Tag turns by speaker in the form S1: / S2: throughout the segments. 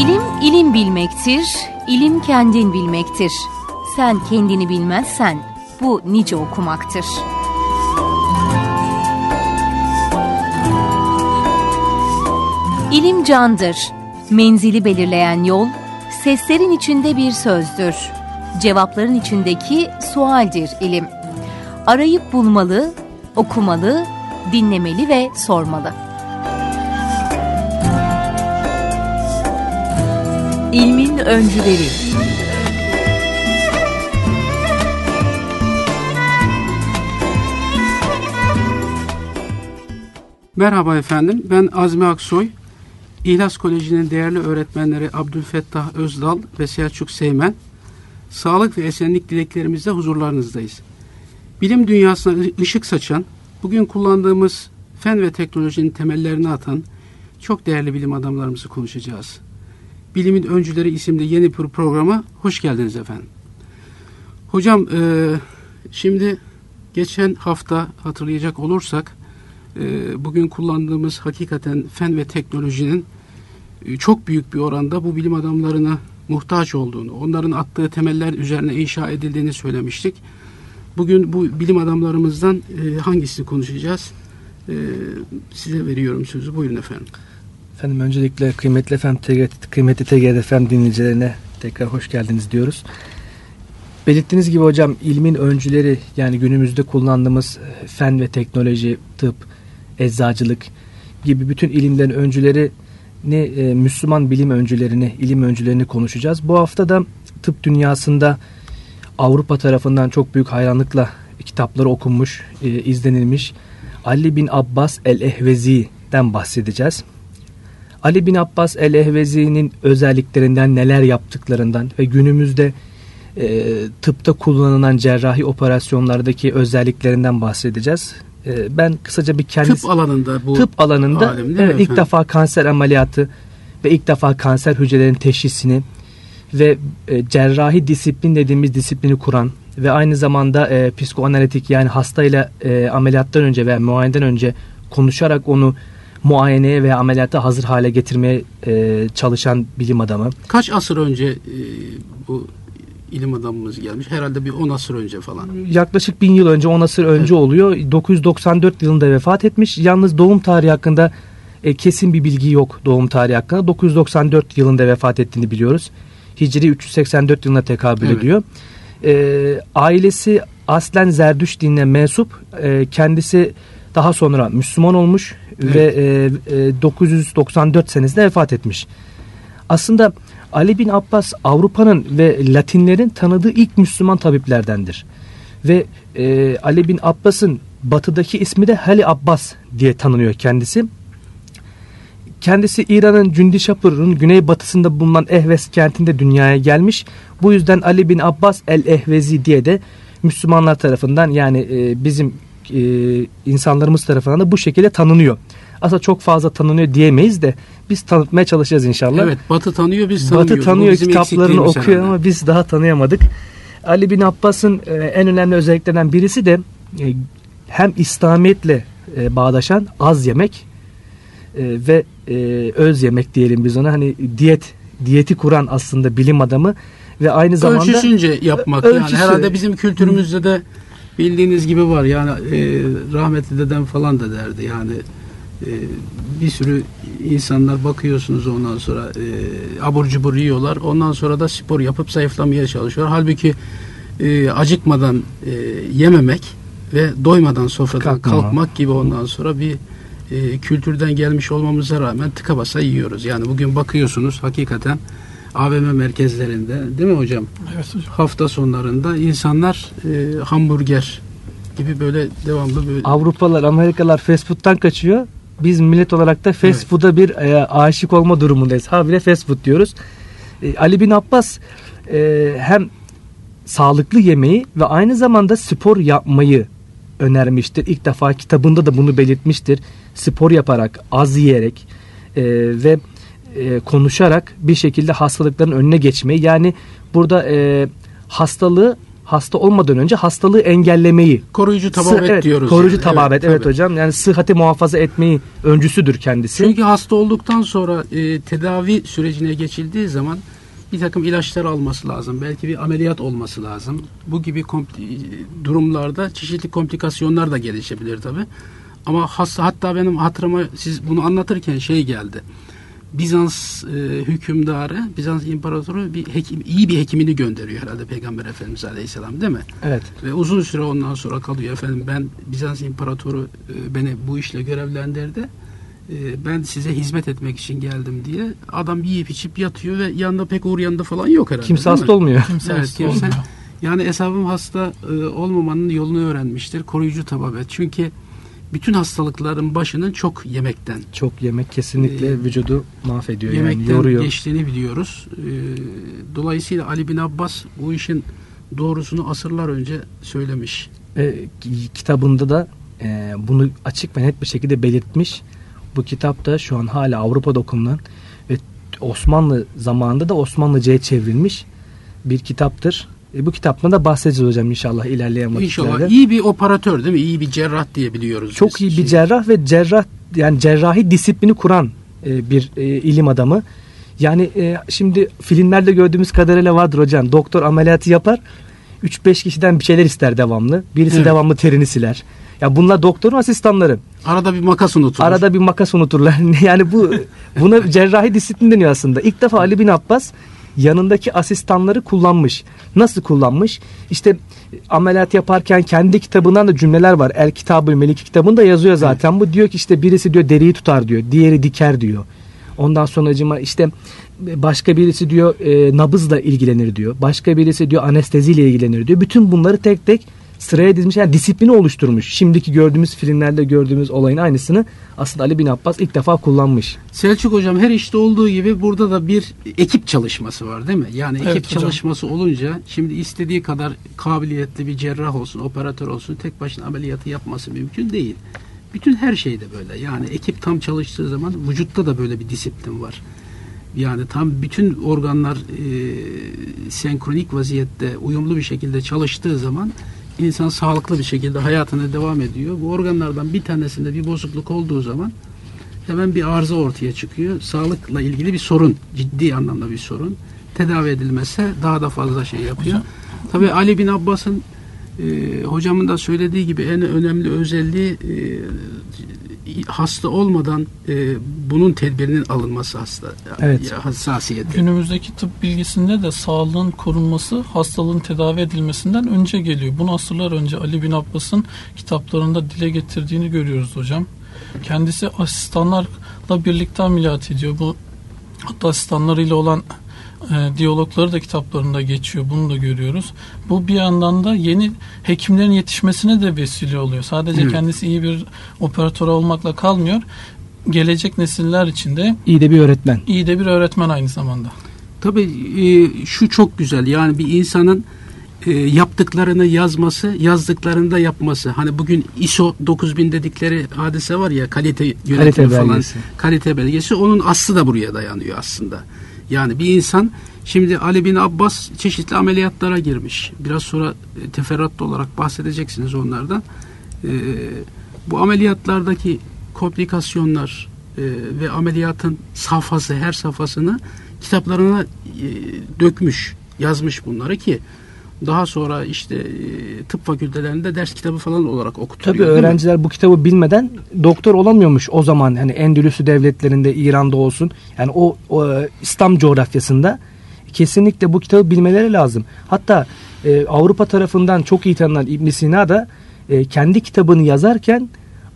S1: İlim ilim bilmektir, ilim kendin bilmektir. Sen kendini bilmezsen bu nice okumaktır. İlim candır, menzili belirleyen yol, seslerin içinde bir sözdür. Cevapların içindeki sualdir ilim. Arayıp bulmalı, okumalı, dinlemeli ve sormalı. İlmin öncüleri
S2: Merhaba efendim, ben Azmi Aksoy. İhlas Koleji'nin değerli öğretmenleri Abdülfettah Özdal ve Selçuk Seymen. Sağlık ve esenlik dileklerimizle huzurlarınızdayız. Bilim dünyasına ışık saçan, bugün kullandığımız fen ve teknolojinin temellerini atan çok değerli bilim adamlarımızı konuşacağız. Bilimin Öncüleri isimli yeni bir programa hoş geldiniz efendim. Hocam e, şimdi geçen hafta hatırlayacak olursak e, bugün kullandığımız hakikaten fen ve teknolojinin e, çok büyük bir oranda bu bilim adamlarına muhtaç olduğunu, onların attığı temeller üzerine inşa edildiğini söylemiştik. Bugün bu bilim adamlarımızdan e, hangisini konuşacağız? E, size veriyorum sözü. Buyurun efendim.
S3: Efendim öncelikle kıymetli FM, kıymetli TGD FM dinleyicilerine tekrar hoş geldiniz diyoruz. Belirttiğiniz gibi hocam ilmin öncüleri yani günümüzde kullandığımız e, fen ve teknoloji, tıp, eczacılık gibi bütün ilimlerin öncüleri ne e, Müslüman bilim öncülerini, ilim öncülerini konuşacağız. Bu hafta da tıp dünyasında Avrupa tarafından çok büyük hayranlıkla kitapları okunmuş, e, izlenilmiş Ali bin Abbas el-Ehvezi'den bahsedeceğiz. Ali bin Abbas el-Ehvezi'nin özelliklerinden, neler yaptıklarından ve günümüzde e, tıpta kullanılan cerrahi operasyonlardaki özelliklerinden bahsedeceğiz. E, ben kısaca bir kendi
S2: tıp alanında bu
S3: tıp alanında alim, evet, ilk defa kanser ameliyatı ve ilk defa kanser hücrelerinin teşhisini ve e, cerrahi disiplin dediğimiz disiplini kuran ve aynı zamanda e, psikoanalitik yani hastayla e, ameliyattan önce veya muayeneden önce konuşarak onu muayeneye veya ameliyata hazır hale getirmeye e, çalışan bilim adamı.
S2: Kaç asır önce e, bu ilim adamımız gelmiş? Herhalde bir 10 asır önce falan.
S3: Yaklaşık 1000 yıl önce 10 asır önce evet. oluyor. 994 yılında vefat etmiş. Yalnız doğum tarihi hakkında e, kesin bir bilgi yok doğum tarihi hakkında. 994 yılında vefat ettiğini biliyoruz. Hicri 384 yılına tekabül evet. ediyor. E, ailesi aslen Zerdüş dinine mensup. E, kendisi daha sonra Müslüman olmuş evet. ve e, e, 994 senesinde vefat etmiş. Aslında Ali bin Abbas Avrupa'nın ve Latinlerin tanıdığı ilk Müslüman tabiplerdendir. Ve e, Ali bin Abbas'ın batıdaki ismi de Hali Abbas diye tanınıyor kendisi. Kendisi İran'ın Cündişapur'un güneybatısında bulunan Ehves kentinde dünyaya gelmiş. Bu yüzden Ali bin Abbas el-Ehvezi diye de Müslümanlar tarafından yani e, bizim e, insanlarımız tarafından da bu şekilde tanınıyor. Aslında çok fazla tanınıyor diyemeyiz de biz tanıtmaya çalışacağız inşallah.
S2: Evet Batı tanıyor biz tanımıyoruz.
S3: Batı tanıyor kitaplarını okuyor herhalde. ama biz daha tanıyamadık. Ali bin Abbas'ın e, en önemli özelliklerinden birisi de e, hem İslamiyetle e, bağdaşan az yemek e, ve e, öz yemek diyelim biz ona hani diyet diyeti kuran aslında bilim adamı ve aynı zamanda
S2: ölçüsünce yapmak ölçüsü. yani herhalde bizim kültürümüzde de bildiğiniz gibi var yani e, rahmetli dedem falan da derdi yani e, bir sürü insanlar bakıyorsunuz ondan sonra e, abur cubur yiyorlar ondan sonra da spor yapıp zayıflamaya çalışıyor halbuki e, acıkmadan e, yememek ve doymadan sofradan Kalkma. kalkmak gibi ondan sonra bir e, kültürden gelmiş olmamıza rağmen tıka basa yiyoruz. Yani bugün bakıyorsunuz hakikaten AVM merkezlerinde değil mi hocam? Evet hocam. Hafta sonlarında insanlar e, hamburger gibi böyle devamlı böyle.
S3: Avrupalılar, Amerikalılar fast food'tan kaçıyor. Biz millet olarak da fast evet. food'a bir e, aşık olma durumundayız. Ha bile fast food diyoruz. E, Ali bin Abbas e, hem sağlıklı yemeği ve aynı zamanda spor yapmayı önermiştir. İlk defa kitabında da bunu belirtmiştir. Spor yaparak, az yiyerek e, ve e, konuşarak bir şekilde hastalıkların önüne geçmeyi yani burada e, hastalığı hasta olmadan önce hastalığı engellemeyi
S2: koruyucu tababet
S3: evet,
S2: diyoruz.
S3: Koruyucu
S2: yani.
S3: tababet evet,
S2: tabii.
S3: hocam. Yani sıhhati muhafaza etmeyi öncüsüdür kendisi.
S2: Çünkü hasta olduktan sonra e, tedavi sürecine geçildiği zaman bir takım ilaçlar alması lazım. Belki bir ameliyat olması lazım. Bu gibi kompli- durumlarda çeşitli komplikasyonlar da gelişebilir tabi. Ama hasta hatta benim hatırıma siz bunu anlatırken şey geldi. Bizans e, hükümdarı, Bizans imparatoru bir hekim, iyi bir hekimini gönderiyor herhalde Peygamber Efendimiz Aleyhisselam değil mi?
S3: Evet.
S2: Ve uzun süre ondan sonra kalıyor efendim ben Bizans imparatoru e, beni bu işle görevlendirdi. E, Ben size hizmet etmek için geldim diye. Adam yiyip içip yatıyor ve yanında pek uğur yanında falan yok herhalde.
S3: Kimse hasta
S2: mi?
S3: olmuyor.
S4: Kimse
S2: Evet,
S4: hasta
S2: kimse-
S4: olmuyor.
S2: Yani hesabım hasta e, olmamanın yolunu öğrenmiştir. Koruyucu tababet. Çünkü bütün hastalıkların başının çok yemekten,
S3: Çok yemek kesinlikle
S2: Ee,
S3: vücudu mahvediyor yani
S2: yemekten
S3: yoruyor.
S2: geçtiğini biliyoruz. E, Dolayısıyla Ali bin Abbas bu işin doğrusunu asırlar önce söylemiş.
S3: Ve kitabında da e, bunu açık ve net bir şekilde belirtmiş. Bu kitap da şu an hala Avrupa'da okunan ve Osmanlı zamanında da Osmanlıca'ya çevrilmiş bir kitaptır. E, bu kitaptan da bahsedeceğiz hocam inşallah ilerleyen vakitlerde.
S2: İnşallah iyi bir operatör değil mi? İyi bir cerrah diye biliyoruz.
S3: Çok
S2: biz.
S3: iyi bir
S2: Şey-
S3: cerrah ve cerrah yani cerrahi disiplini kuran e, bir e, ilim adamı. Yani e, şimdi filmlerde gördüğümüz kadarıyla vardır hocam. Doktor ameliyatı yapar. 3-5 kişiden bir şeyler ister devamlı. Birisi
S2: Evet.
S3: devamlı terini siler. Ya bunlar doktorun asistanları.
S2: Arada bir makas unutulur.
S3: Arada bir makas unuturlar. yani bu buna cerrahi disiplin deniyor aslında. İlk defa Ali bin Abbas yanındaki asistanları kullanmış. Nasıl kullanmış? İşte ameliyat yaparken kendi kitabından da cümleler var. El Kitabı Melik kitabında yazıyor zaten. Bu diyor ki işte birisi diyor deriyi tutar diyor. Diğeri diker diyor. Ondan sonra acıma işte başka birisi diyor e, nabızla ilgilenir diyor. Başka birisi diyor anesteziyle ilgilenir diyor. Bütün bunları tek tek sıraya dizmiş. Yani disiplini oluşturmuş. Şimdiki gördüğümüz filmlerde gördüğümüz olayın aynısını aslında Ali bin Abbas ilk defa kullanmış.
S2: Selçuk hocam her işte olduğu gibi burada da bir ekip çalışması var değil mi? Yani ekip
S4: Evet hocam.
S2: çalışması olunca şimdi istediği kadar kabiliyetli bir cerrah olsun, operatör olsun tek başına ameliyatı yapması mümkün değil. Bütün her şeyde böyle. Yani ekip tam çalıştığı zaman vücutta da böyle bir disiplin var. Yani tam bütün organlar e, senkronik vaziyette uyumlu bir şekilde çalıştığı zaman insan sağlıklı bir şekilde hayatına devam ediyor. Bu organlardan bir tanesinde bir bozukluk olduğu zaman hemen bir arıza ortaya çıkıyor. Sağlıkla ilgili bir sorun, ciddi anlamda bir sorun. Tedavi edilmezse daha da fazla şey yapıyor. Tabii Ali bin Abbas'ın e, hocamın da söylediği gibi en önemli özelliği e, hasta olmadan e, bunun tedbirinin alınması hasta
S3: Evet.
S2: hassasiyeti.
S4: Günümüzdeki tıp bilgisinde de sağlığın korunması hastalığın tedavi edilmesinden önce geliyor. Bunu asırlar önce Ali bin Abbas'ın kitaplarında dile getirdiğini görüyoruz hocam. Kendisi asistanlarla birlikte ameliyat ediyor. Bu hatta asistanlarıyla olan e, diyalogları da kitaplarında geçiyor. Bunu da görüyoruz. Bu bir yandan da yeni hekimlerin yetişmesine de vesile oluyor. Sadece
S2: Evet.
S4: kendisi iyi bir operatör olmakla kalmıyor. Gelecek nesiller için de
S3: İyi de bir öğretmen.
S4: iyi de bir öğretmen aynı zamanda.
S2: Tabii e, şu çok güzel yani bir insanın e, yaptıklarını yazması, yazdıklarını da yapması. Hani bugün ISO 9000 dedikleri hadise var ya kalite yönetimi
S3: Kalite
S2: falan.
S3: belgesi.
S2: Kalite belgesi onun aslı da buraya dayanıyor aslında. Yani bir insan şimdi Ali bin Abbas çeşitli ameliyatlara girmiş. Biraz sonra e, teferruatlı olarak bahsedeceksiniz onlardan. E, bu ameliyatlardaki komplikasyonlar e, ve ameliyatın safhası her safhasını kitaplarına e, dökmüş, yazmış bunları ki daha sonra işte e, tıp fakültelerinde ders kitabı falan olarak okutuluyor.
S3: Tabii öğrenciler bu kitabı bilmeden doktor olamıyormuş o zaman. Hani Endülüs'ü devletlerinde, İran'da olsun. Yani o, o İslam coğrafyasında kesinlikle bu kitabı bilmeleri lazım. Hatta e, Avrupa tarafından çok iyi tanınan İbn Sina da e, kendi kitabını yazarken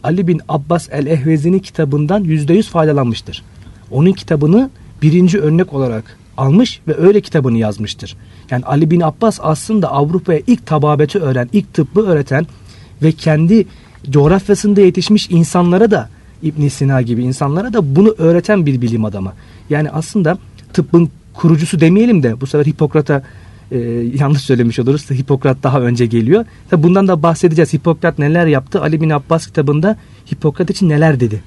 S3: Ali bin Abbas el-Ehvezi'nin kitabından %100 faydalanmıştır. Onun kitabını birinci örnek olarak almış ve öyle kitabını yazmıştır. Yani Ali bin Abbas aslında Avrupa'ya ilk tababeti öğren, ilk tıbbı öğreten ve kendi coğrafyasında yetişmiş insanlara da İbn Sina gibi insanlara da bunu öğreten bir bilim adamı. Yani aslında tıbbın kurucusu demeyelim de bu sefer Hipokrat'a e, yanlış söylemiş oluruz. Hipokrat daha önce geliyor. Tabi bundan da bahsedeceğiz. Hipokrat neler yaptı? Ali bin Abbas kitabında Hipokrat için neler dedi?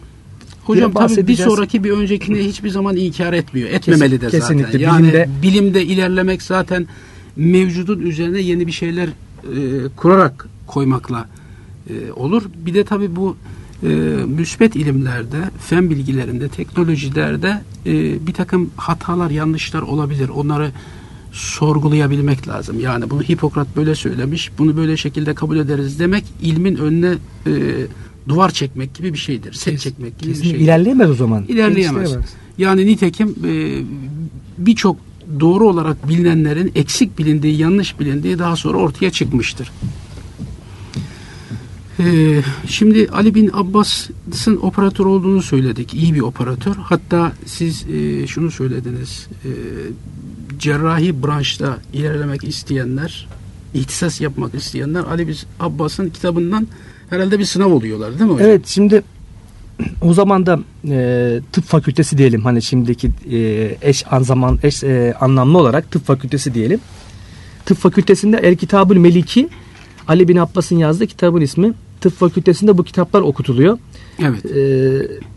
S2: Hocam tabii bir sonraki bir öncekini hiçbir zaman inkar etmiyor. Etmemeli de zaten.
S3: kesinlikle.
S2: Yani
S3: Bilimde-
S2: bilimde, ilerlemek zaten mevcudun üzerine yeni bir şeyler e, kurarak koymakla e, olur. Bir de tabii bu e, müsbet ilimlerde, fen bilgilerinde, teknolojilerde e, bir takım hatalar, yanlışlar olabilir. Onları sorgulayabilmek lazım. Yani bunu Hipokrat böyle söylemiş, bunu böyle şekilde kabul ederiz demek ilmin önüne e, duvar çekmek gibi bir şeydir. Set çekmek gibi bir
S3: Kesinlikle
S2: şeydir.
S3: ilerleyemez o zaman.
S2: İlerleyemez.
S3: Geliştiremez.
S2: Yani nitekim e, birçok doğru olarak bilinenlerin eksik bilindiği, yanlış bilindiği daha sonra ortaya çıkmıştır. E, şimdi Ali bin Abbas'ın operatör olduğunu söyledik. İyi bir operatör. Hatta siz e, şunu söylediniz. E, cerrahi branşta ilerlemek isteyenler, ihtisas yapmak isteyenler Ali bin Abbas'ın kitabından herhalde bir sınav oluyorlar değil mi hocam?
S3: Evet şimdi o zaman da e, tıp fakültesi diyelim hani şimdiki e, eş an zaman eş e, anlamlı olarak tıp fakültesi diyelim. Tıp fakültesinde El Kitabül Meliki Ali bin Abbas'ın yazdığı kitabın ismi. Tıp fakültesinde bu kitaplar okutuluyor.
S2: Evet.
S3: E,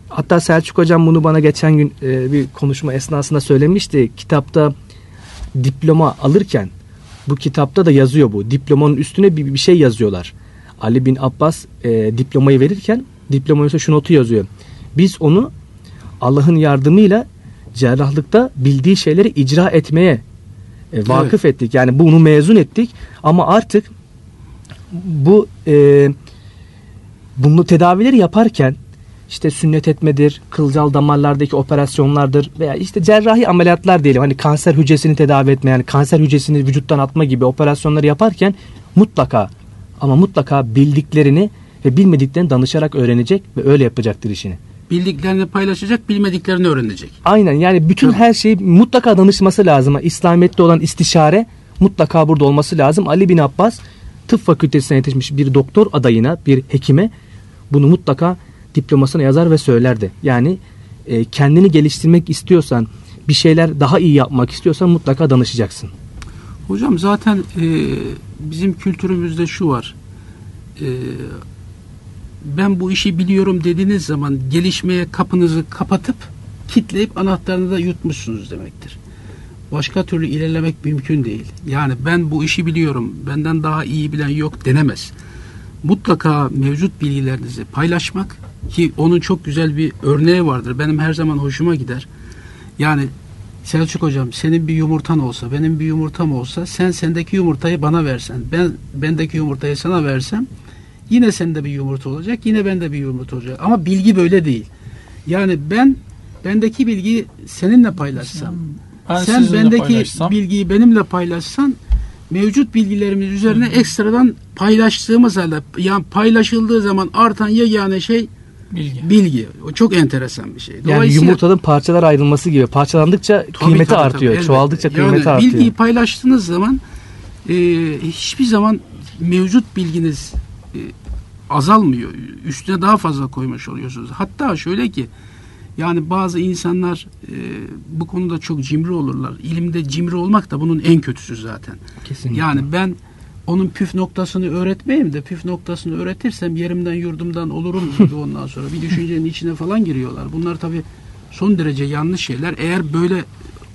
S3: hatta Selçuk hocam bunu bana geçen gün e, bir konuşma esnasında söylemişti. Kitapta diploma alırken bu kitapta da yazıyor bu. Diplomanın üstüne bir, bir şey yazıyorlar. Ali bin Abbas e, diplomayı verirken üstüne şu notu yazıyor. Biz onu Allah'ın yardımıyla cerrahlıkta bildiği şeyleri icra etmeye e, vakıf ettik. Yani bunu mezun ettik ama artık bu e, bunu tedavileri yaparken işte sünnet etmedir, kılcal damarlardaki operasyonlardır veya işte cerrahi ameliyatlar diyelim. Hani kanser hücresini tedavi etme yani kanser hücresini vücuttan atma gibi operasyonları yaparken mutlaka ama mutlaka bildiklerini ve bilmediklerini danışarak öğrenecek ve öyle yapacaktır işini.
S2: Bildiklerini paylaşacak, bilmediklerini öğrenecek.
S3: Aynen yani bütün
S2: Tabii.
S3: her şeyi mutlaka danışması lazım. İslamiyet'te olan istişare mutlaka burada olması lazım. Ali bin Abbas tıp fakültesine yetişmiş bir doktor adayına, bir hekime bunu mutlaka diplomasına yazar ve söylerdi. Yani e, kendini geliştirmek istiyorsan, bir şeyler daha iyi yapmak istiyorsan mutlaka danışacaksın.
S2: Hocam zaten e, bizim kültürümüzde şu var. E, ben bu işi biliyorum dediğiniz zaman gelişmeye kapınızı kapatıp kitleyip anahtarını da yutmuşsunuz demektir. Başka türlü ilerlemek mümkün değil. Yani ben bu işi biliyorum, benden daha iyi bilen yok denemez. Mutlaka mevcut bilgilerinizi paylaşmak ki onun çok güzel bir örneği vardır. Benim her zaman hoşuma gider. Yani Selçuk hocam senin bir yumurtan olsa, benim bir yumurtam olsa sen sendeki yumurtayı bana versen, ben bendeki yumurtayı sana versem yine sende bir yumurta olacak, yine bende bir yumurta olacak. Ama bilgi böyle değil. Yani ben bendeki bilgiyi seninle paylaşsam,
S4: Ben
S2: sen bendeki
S4: paylaşsam,
S2: bilgiyi benimle paylaşsan mevcut bilgilerimiz üzerine ekstradan paylaştığımız halde yani paylaşıldığı zaman artan yegane şey
S4: bilgi.
S2: bilgi. O çok enteresan bir şey.
S3: Yani yumurtanın parçalar ayrılması gibi. Parçalandıkça
S2: Tabii,
S3: kıymeti
S2: tabii,
S3: artıyor.
S2: tabii,
S3: Çoğaldıkça
S2: elbette.
S3: kıymeti
S2: yani
S3: artıyor.
S2: Bilgiyi paylaştığınız zaman e, hiçbir zaman mevcut bilginiz e, azalmıyor. Üstüne daha fazla koymuş oluyorsunuz. Hatta şöyle ki yani bazı insanlar e, bu konuda çok cimri olurlar. İlimde cimri olmak da bunun en kötüsü zaten.
S3: Kesinlikle.
S2: Yani ben onun püf noktasını öğretmeyeyim de püf noktasını öğretirsem yerimden yurdumdan olurum gibi ondan sonra bir düşüncenin içine falan giriyorlar. Bunlar tabii son derece yanlış şeyler. Eğer böyle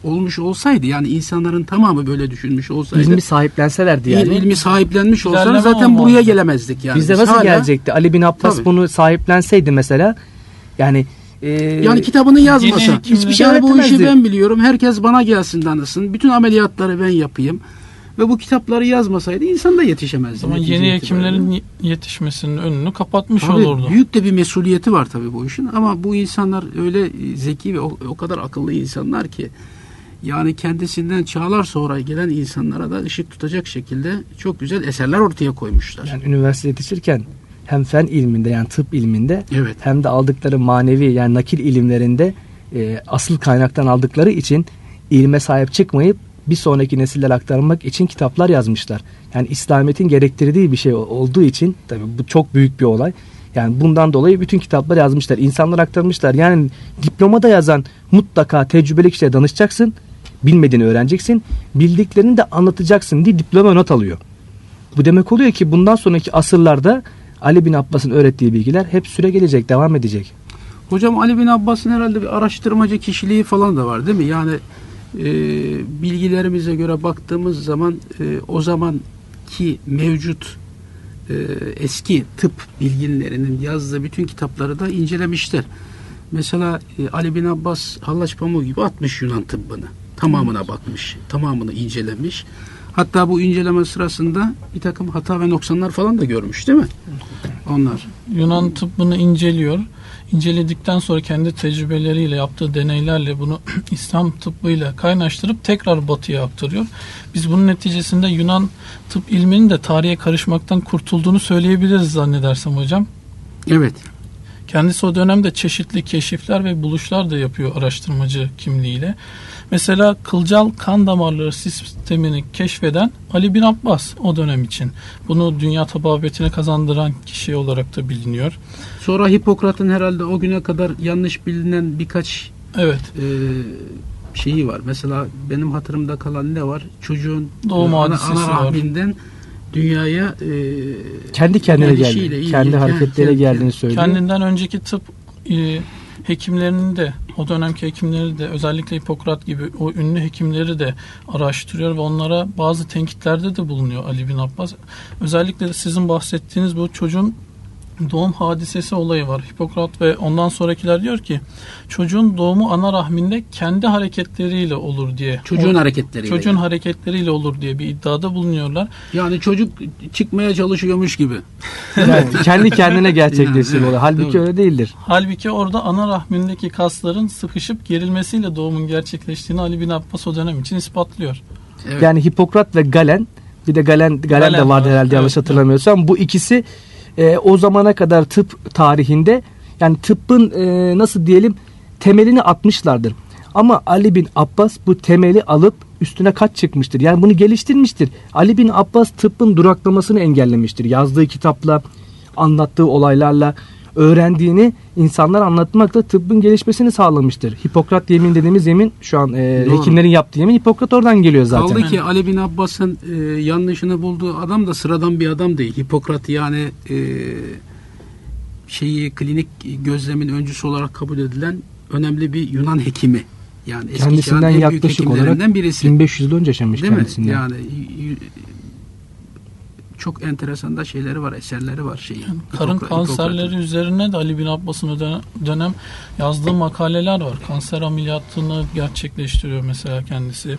S2: olmuş olsaydı yani insanların tamamı böyle düşünmüş olsaydı
S3: İlmi sahiplenselerdi
S2: il-
S3: yani.
S2: ilmi sahiplenmiş olsalar zaten buraya gelemezdik yani.
S3: Bizde
S2: Biz
S3: nasıl
S2: hala-
S3: gelecekti? Ali bin Abbas
S2: Tabii.
S3: bunu sahiplenseydi mesela yani e,
S2: Yani kitabını yazmasa hiçbir şey bu işi ben biliyorum. Herkes bana gelsin danısın. Bütün ameliyatları ben yapayım. Ve bu kitapları yazmasaydı insan da yetişemezdi. Netice
S4: yeni
S2: itibariyle.
S4: hekimlerin ye- yetişmesinin önünü kapatmış
S2: Tabii,
S4: olurdu.
S2: Büyük de bir mesuliyeti var tabii bu işin ama bu insanlar öyle zeki ve o, o kadar akıllı insanlar ki yani kendisinden çağlar sonra gelen insanlara da ışık tutacak şekilde çok güzel eserler ortaya koymuşlar.
S3: yani üniversite yetişirken hem fen ilminde yani tıp ilminde
S2: Evet.
S3: hem de aldıkları manevi yani nakil ilimlerinde e, asıl kaynaktan aldıkları için ilme sahip çıkmayıp bir sonraki nesillere aktarmak için kitaplar yazmışlar. Yani İslamiyet'in gerektirdiği bir şey olduğu için tabii bu çok büyük bir olay. Yani bundan dolayı bütün kitaplar yazmışlar. İnsanlar aktarmışlar. Yani diplomada yazan mutlaka tecrübeli kişiye danışacaksın. Bilmediğini öğreneceksin. Bildiklerini de anlatacaksın diye diploma not alıyor. Bu demek oluyor ki bundan sonraki asırlarda Ali bin Abbas'ın öğrettiği bilgiler hep süre gelecek, devam edecek.
S2: Hocam Ali bin Abbas'ın herhalde bir araştırmacı kişiliği falan da var değil mi? Yani e, bilgilerimize göre baktığımız zaman e, o zamanki mevcut e, eski tıp bilginlerinin yazdığı bütün kitapları da incelemişler. Mesela e, Ali bin Abbas Hallaç Pamuğu gibi atmış Yunan tıbbını. Tamamına bakmış. Tamamını incelemiş. Hatta bu inceleme sırasında bir takım hata ve noksanlar falan da görmüş değil mi? Onlar.
S4: Yunan tıbbını inceliyor. İnceledikten sonra kendi tecrübeleriyle yaptığı deneylerle bunu İslam tıbbıyla kaynaştırıp tekrar batıya aktarıyor. Biz bunun neticesinde Yunan tıp ilminin de tarihe karışmaktan kurtulduğunu söyleyebiliriz zannedersem hocam.
S2: Evet.
S4: Kendisi o dönemde çeşitli keşifler ve buluşlar da yapıyor araştırmacı kimliğiyle. Mesela kılcal kan damarları sistemini keşfeden Ali bin Abbas o dönem için. Bunu dünya tababetine kazandıran kişi olarak da biliniyor.
S2: Sonra Hipokrat'ın herhalde o güne kadar yanlış bilinen birkaç
S4: Evet.
S2: e, şeyi var. Mesela benim hatırımda kalan ne var? Çocuğun
S4: Doğum
S2: e, ana, ana
S4: var.
S2: Dünyaya e,
S3: Kendi kendine geldi.
S2: ilgili-
S3: Kendi hareketlere geldiğini söylüyor.
S4: Kendinden önceki tıp e, hekimlerinin de o dönemki hekimleri de özellikle Hipokrat gibi o ünlü hekimleri de araştırıyor ve onlara bazı tenkitlerde de bulunuyor Ali bin Abbas. Özellikle sizin bahsettiğiniz bu çocuğun doğum hadisesi olayı var. Hipokrat ve ondan sonrakiler diyor ki çocuğun doğumu ana rahminde kendi hareketleriyle olur diye.
S2: çocuğun
S4: O-
S2: hareketleriyle.
S4: Çocuğun hareketleriyle olur diye bir iddiada bulunuyorlar.
S2: yani çocuk çıkmaya çalışıyormuş gibi.
S3: Yani kendi kendine gerçekleşir
S2: Yani, evet.
S3: Halbuki
S2: tabii.
S3: öyle değildir.
S4: Halbuki orada ana rahmindeki kasların sıkışıp gerilmesiyle doğumun gerçekleştiğini Ali bin Abbas o dönem için ispatlıyor.
S2: Evet.
S3: Yani Hipokrat ve Galen bir de Galen Galen,
S4: Galen
S3: de vardı
S4: var,
S3: herhalde yanlış
S4: evet,
S3: hatırlamıyorsam. Bu ikisi e, o zamana kadar tıp tarihinde yani tıbbın e, nasıl diyelim temelini atmışlardır. Ama Ali bin Abbas bu temeli alıp üstüne kaç çıkmıştır. Yani bunu geliştirmiştir. Ali bin Abbas tıbbın duraklamasını engellemiştir. Yazdığı kitapla, anlattığı olaylarla öğrendiğini insanlara anlatmakla tıbbın gelişmesini sağlamıştır. Hipokrat yemin dediğimiz yemin şu an e,
S2: Doğru.
S3: hekimlerin yaptığı yemin Hipokrat oradan geliyor zaten.
S2: Kaldı ki Ali bin Abbas'ın e, yanlışını bulduğu adam da sıradan bir adam değil. Hipokrat yani e, şeyi klinik gözlemin öncüsü olarak kabul edilen önemli bir Yunan hekimi. Yani eski
S3: Kendisinden yaklaşık olarak
S2: birisi.
S3: 1500 yıl önce yaşamış
S2: Değil mi?
S3: kendisinden.
S2: Yani y- y- çok enteresan da şeyleri var, eserleri var şeyi.
S4: Karın
S2: Hipokrat-
S4: kanserleri
S2: Hipokrat'ın.
S4: üzerine de Ali bin Abbas'ın dönem yazdığı makaleler var. Kanser ameliyatını gerçekleştiriyor mesela kendisi.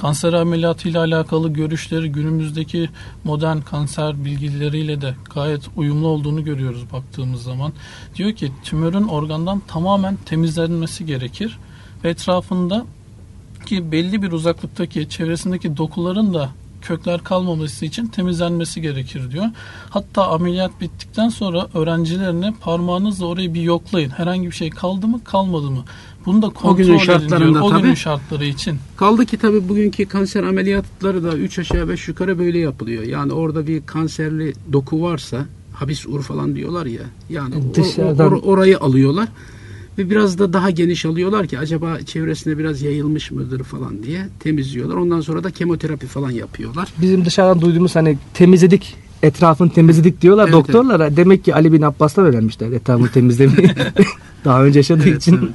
S4: Kanser ameliyatı ile alakalı görüşleri günümüzdeki modern kanser bilgileriyle de gayet uyumlu olduğunu görüyoruz baktığımız zaman. Diyor ki tümörün organdan tamamen temizlenmesi gerekir ve etrafında ki belli bir uzaklıktaki çevresindeki dokuların da kökler kalmaması için temizlenmesi gerekir diyor. Hatta ameliyat bittikten sonra öğrencilerine parmağınızla orayı bir yoklayın. Herhangi bir şey kaldı mı kalmadı mı? Bunu da kontrol
S2: günün
S4: edin diyor.
S2: şartlarında
S4: O günün
S2: tabii.
S4: şartları için.
S2: Kaldı ki tabii bugünkü kanser ameliyatları da 3 aşağı 5 yukarı böyle yapılıyor. Yani orada bir kanserli doku varsa habis ur falan diyorlar ya. Yani o-
S3: Dışarıdan-
S2: o- or- orayı alıyorlar ve biraz da daha geniş alıyorlar ki acaba çevresine biraz yayılmış mıdır falan diye temizliyorlar. Ondan sonra da kemoterapi falan yapıyorlar.
S3: Bizim dışarıdan duyduğumuz hani temizledik etrafını temizledik diyorlar
S2: Evet,
S3: doktorlara. Demek ki Ali bin Abbas'tan öğrenmişler etrafını temizlemeyi. Daha önce yaşadığı
S2: Evet,
S3: için.
S2: evet.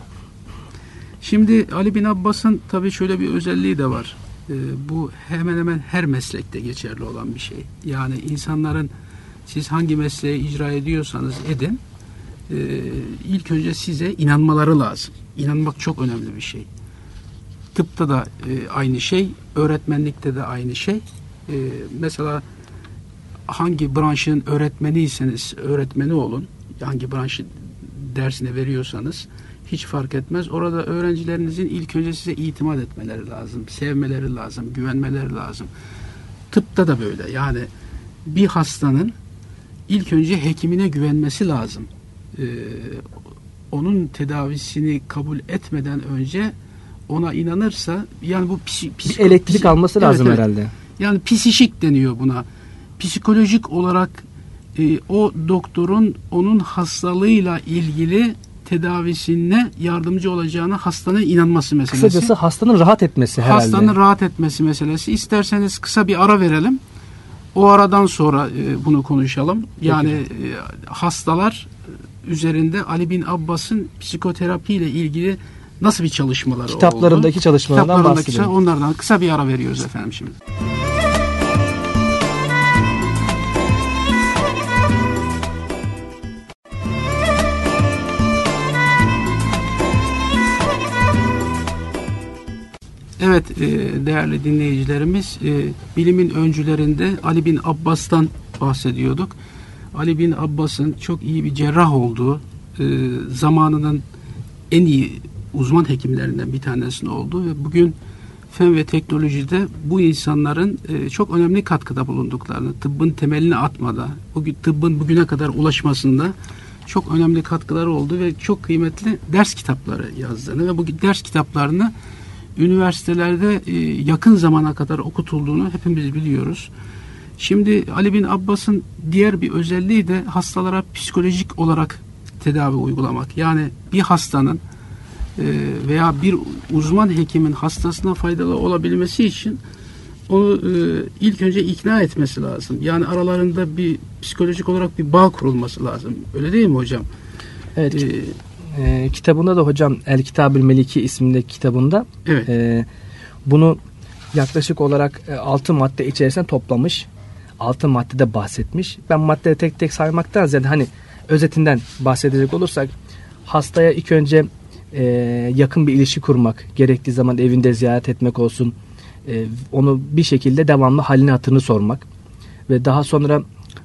S2: Şimdi Ali bin Abbas'ın tabii şöyle bir özelliği de var. Ee, bu hemen hemen her meslekte geçerli olan bir şey. Yani insanların siz hangi mesleği icra ediyorsanız edin e, ilk önce size inanmaları lazım. İnanmak çok önemli bir şey. Tıpta da e, aynı şey, öğretmenlikte de aynı şey. E, mesela hangi branşın öğretmeniyseniz öğretmeni olun. Hangi branşı dersine veriyorsanız hiç fark etmez. Orada öğrencilerinizin ilk önce size itimat etmeleri lazım. Sevmeleri lazım, güvenmeleri lazım. Tıpta da böyle. Yani bir hastanın ilk önce hekimine güvenmesi lazım. Ee, onun tedavisini kabul etmeden önce ona inanırsa yani bu psi,
S3: Bir elektrik
S2: psi-
S3: alması lazım
S2: evet.
S3: herhalde.
S2: Yani psişik deniyor buna. Psikolojik olarak e, o doktorun onun hastalığıyla ilgili tedavisine yardımcı olacağına hastanın inanması meselesi.
S3: Kısacası hastanın rahat etmesi herhalde.
S2: hastanın rahat etmesi meselesi. İsterseniz kısa bir ara verelim. O aradan sonra e, bunu konuşalım. Yani e, hastalar üzerinde Ali bin Abbas'ın psikoterapi ile ilgili nasıl bir çalışmaları
S3: Kitaplarındaki
S2: oldu?
S3: çalışmalarından
S2: Kitaplarındaki
S3: bahsedelim.
S2: onlardan kısa bir ara veriyoruz efendim şimdi. Evet e, değerli dinleyicilerimiz e, bilimin öncülerinde Ali bin Abbas'tan bahsediyorduk. Ali bin Abbas'ın çok iyi bir cerrah olduğu e, zamanının en iyi uzman hekimlerinden bir tanesinin olduğu ve bugün fen ve teknolojide bu insanların e, çok önemli katkıda bulunduklarını, tıbbın temelini atmada, bugün tıbbın bugüne kadar ulaşmasında çok önemli katkıları oldu ve çok kıymetli ders kitapları yazdığını ve bu ders kitaplarını üniversitelerde e, yakın zamana kadar okutulduğunu hepimiz biliyoruz. Şimdi Ali bin Abbas'ın diğer bir özelliği de hastalara psikolojik olarak tedavi uygulamak. Yani bir hastanın e, veya bir uzman hekimin hastasına faydalı olabilmesi için onu e, ilk önce ikna etmesi lazım. Yani aralarında bir psikolojik olarak bir bağ kurulması lazım. Öyle değil mi hocam?
S3: Evet.
S2: Ee,
S3: e, kitabında da hocam El Kitabül Meliki ismindeki kitabında
S2: evet.
S3: e, bunu yaklaşık olarak e, 6 madde içerisinde toplamış. 6 maddede bahsetmiş. Ben maddeleri tek tek saymaktan ziyade hani özetinden bahsedecek olursak hastaya ilk önce e, yakın bir ilişki kurmak, gerektiği zaman evinde ziyaret etmek olsun, e, onu bir şekilde devamlı halini hatırını sormak ve daha sonra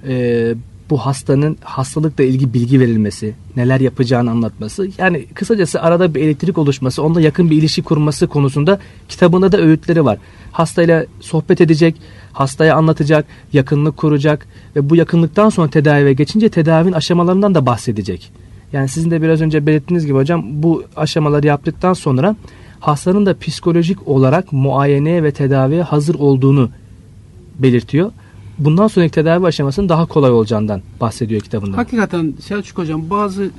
S3: e, bu hastanın hastalıkla ilgili bilgi verilmesi, neler yapacağını anlatması. Yani kısacası arada bir elektrik oluşması, onunla yakın bir ilişki kurması konusunda kitabında da öğütleri var. Hastayla sohbet edecek, hastaya anlatacak, yakınlık kuracak ve bu yakınlıktan sonra tedaviye geçince tedavinin aşamalarından da bahsedecek. Yani sizin de biraz önce belirttiğiniz gibi hocam bu aşamaları yaptıktan sonra hastanın da psikolojik olarak muayeneye ve tedaviye hazır olduğunu belirtiyor bundan sonraki tedavi aşamasının daha kolay olacağından bahsediyor kitabında.
S2: Hakikaten Selçuk Hocam bazı e,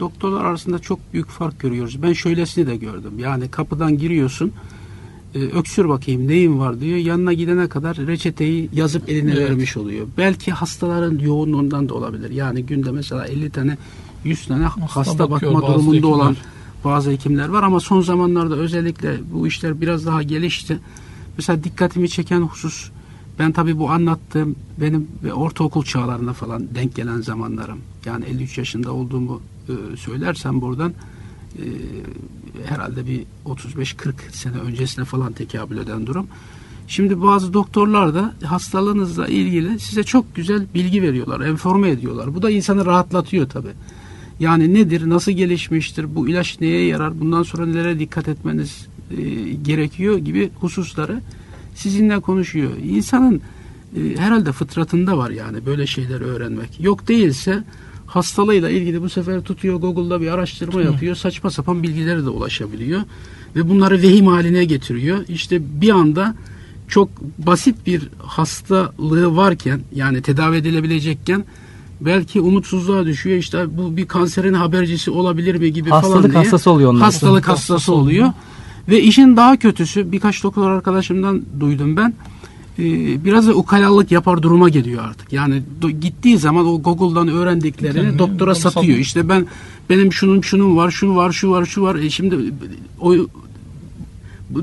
S2: doktorlar arasında çok büyük fark görüyoruz. Ben şöylesini de gördüm. Yani kapıdan giriyorsun e, öksür bakayım neyin var diyor. Yanına gidene kadar reçeteyi yazıp eline evet. vermiş oluyor. Belki hastaların yoğunluğundan da olabilir. Yani günde mesela 50 tane 100 tane hasta, hasta bakma durumunda hekimler. olan bazı hekimler var ama son zamanlarda özellikle bu işler biraz daha gelişti. Mesela dikkatimi çeken husus ben tabii bu anlattığım benim ve ortaokul çağlarında falan denk gelen zamanlarım. Yani 53 yaşında olduğumu e, söylersem buradan e, herhalde bir 35-40 sene öncesine falan tekabül eden durum. Şimdi bazı doktorlar da hastalığınızla ilgili size çok güzel bilgi veriyorlar, enforme ediyorlar. Bu da insanı rahatlatıyor tabii. Yani nedir, nasıl gelişmiştir, bu ilaç neye yarar, bundan sonra nelere dikkat etmeniz e, gerekiyor gibi hususları sizinle konuşuyor. İnsanın e, herhalde fıtratında var yani böyle şeyler öğrenmek. Yok değilse hastalığıyla ilgili bu sefer tutuyor Google'da bir araştırma yapıyor. Saçma sapan bilgilere de ulaşabiliyor. Ve bunları vehim haline getiriyor. İşte bir anda çok basit bir hastalığı varken yani tedavi edilebilecekken belki umutsuzluğa düşüyor. İşte bu bir kanserin habercisi olabilir mi gibi
S3: Hastalık
S2: falan diye.
S3: Hastalık hastası oluyor onlar.
S2: Hastalık hastası oluyor. Ve işin daha kötüsü birkaç doktor arkadaşımdan duydum ben. Ee, biraz da ukalalık yapar duruma geliyor artık. Yani gittiği zaman o Google'dan öğrendiklerini Kendi, doktora satıyor. Satıyor. İşte ben benim şunun şunun var, şu var, şu var, şu var. E şimdi o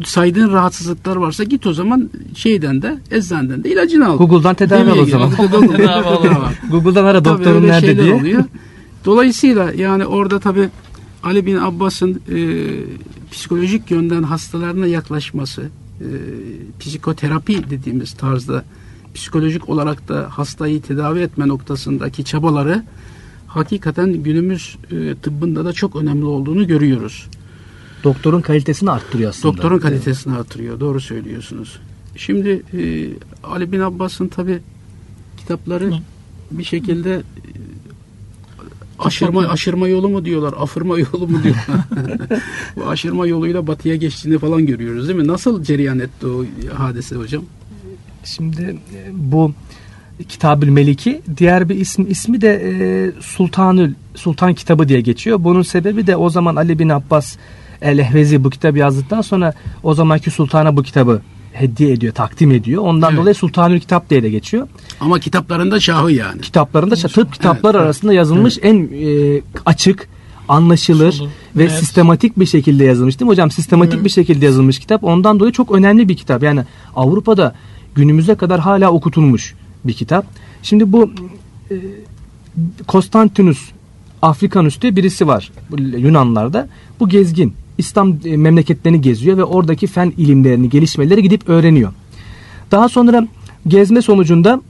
S2: saydığın rahatsızlıklar varsa git o zaman şeyden de eczaneden de ilacını al.
S3: Google'dan tedavi al o zaman. Google'dan ara doktorun nerede diye. Oluyor.
S2: Dolayısıyla yani orada tabi Ali bin Abbas'ın e, psikolojik yönden hastalarına yaklaşması, e, psikoterapi dediğimiz tarzda psikolojik olarak da hastayı tedavi etme noktasındaki çabaları hakikaten günümüz e, tıbbında da çok önemli olduğunu görüyoruz.
S3: Doktorun kalitesini arttırıyor aslında.
S2: Doktorun kalitesini arttırıyor. Doğru söylüyorsunuz. Şimdi e, Ali bin Abbas'ın tabi kitapları bir şekilde aşırma aşırma yolu mu diyorlar, afırma yolu mu diyorlar. Bu aşırma yoluyla batıya geçtiğini falan görüyoruz değil mi? Nasıl cereyan etti o hadise hocam?
S3: Şimdi e, bu Kitabül Meliki diğer bir ismi ismi de e, Sultanül Sultan kitabı diye geçiyor. Bunun sebebi de o zaman Ali bin Abbas El-Ehvezi bu kitabı yazdıktan sonra o zamanki sultana bu kitabı hediye ediyor, takdim ediyor. Ondan evet. dolayı Sultanül Kitap diye de geçiyor.
S2: Ama kitaplarında şahı yani.
S3: Kitaplarında şahı. Tıp kitaplar evet, arasında yazılmış evet. en e, açık, anlaşılır
S4: Anlaşılır.
S3: ve
S4: Evet.
S3: sistematik bir şekilde yazılmış değil mi hocam? Sistematik
S4: Hı.
S3: bir şekilde yazılmış kitap. Ondan dolayı çok önemli bir kitap. Yani Avrupa'da günümüze kadar hala okutulmuş bir kitap. Şimdi bu e, Konstantinus Afrikanus diye birisi var Yunanlarda. Bu gezgin. İslam e, memleketlerini geziyor ve oradaki fen ilimlerini, gelişmeleri gidip öğreniyor. Daha sonra gezme sonucunda